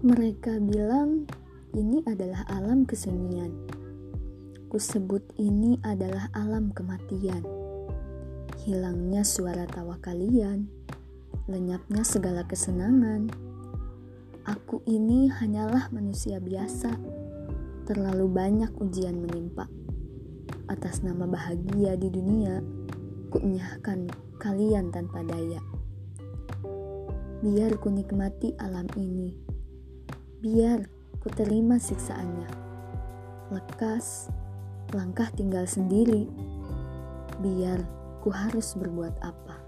Mereka bilang ini adalah alam kesunyian. Kusebut ini adalah alam kematian. Hilangnya suara tawa kalian, lenyapnya segala kesenangan. Aku ini hanyalah manusia biasa. Terlalu banyak ujian menimpa. Atas nama bahagia di dunia, kunyahkan kalian tanpa daya. Biar ku nikmati alam ini. Biar ku terima siksaannya. Lekas, langkah tinggal sendiri. Biar ku harus berbuat apa.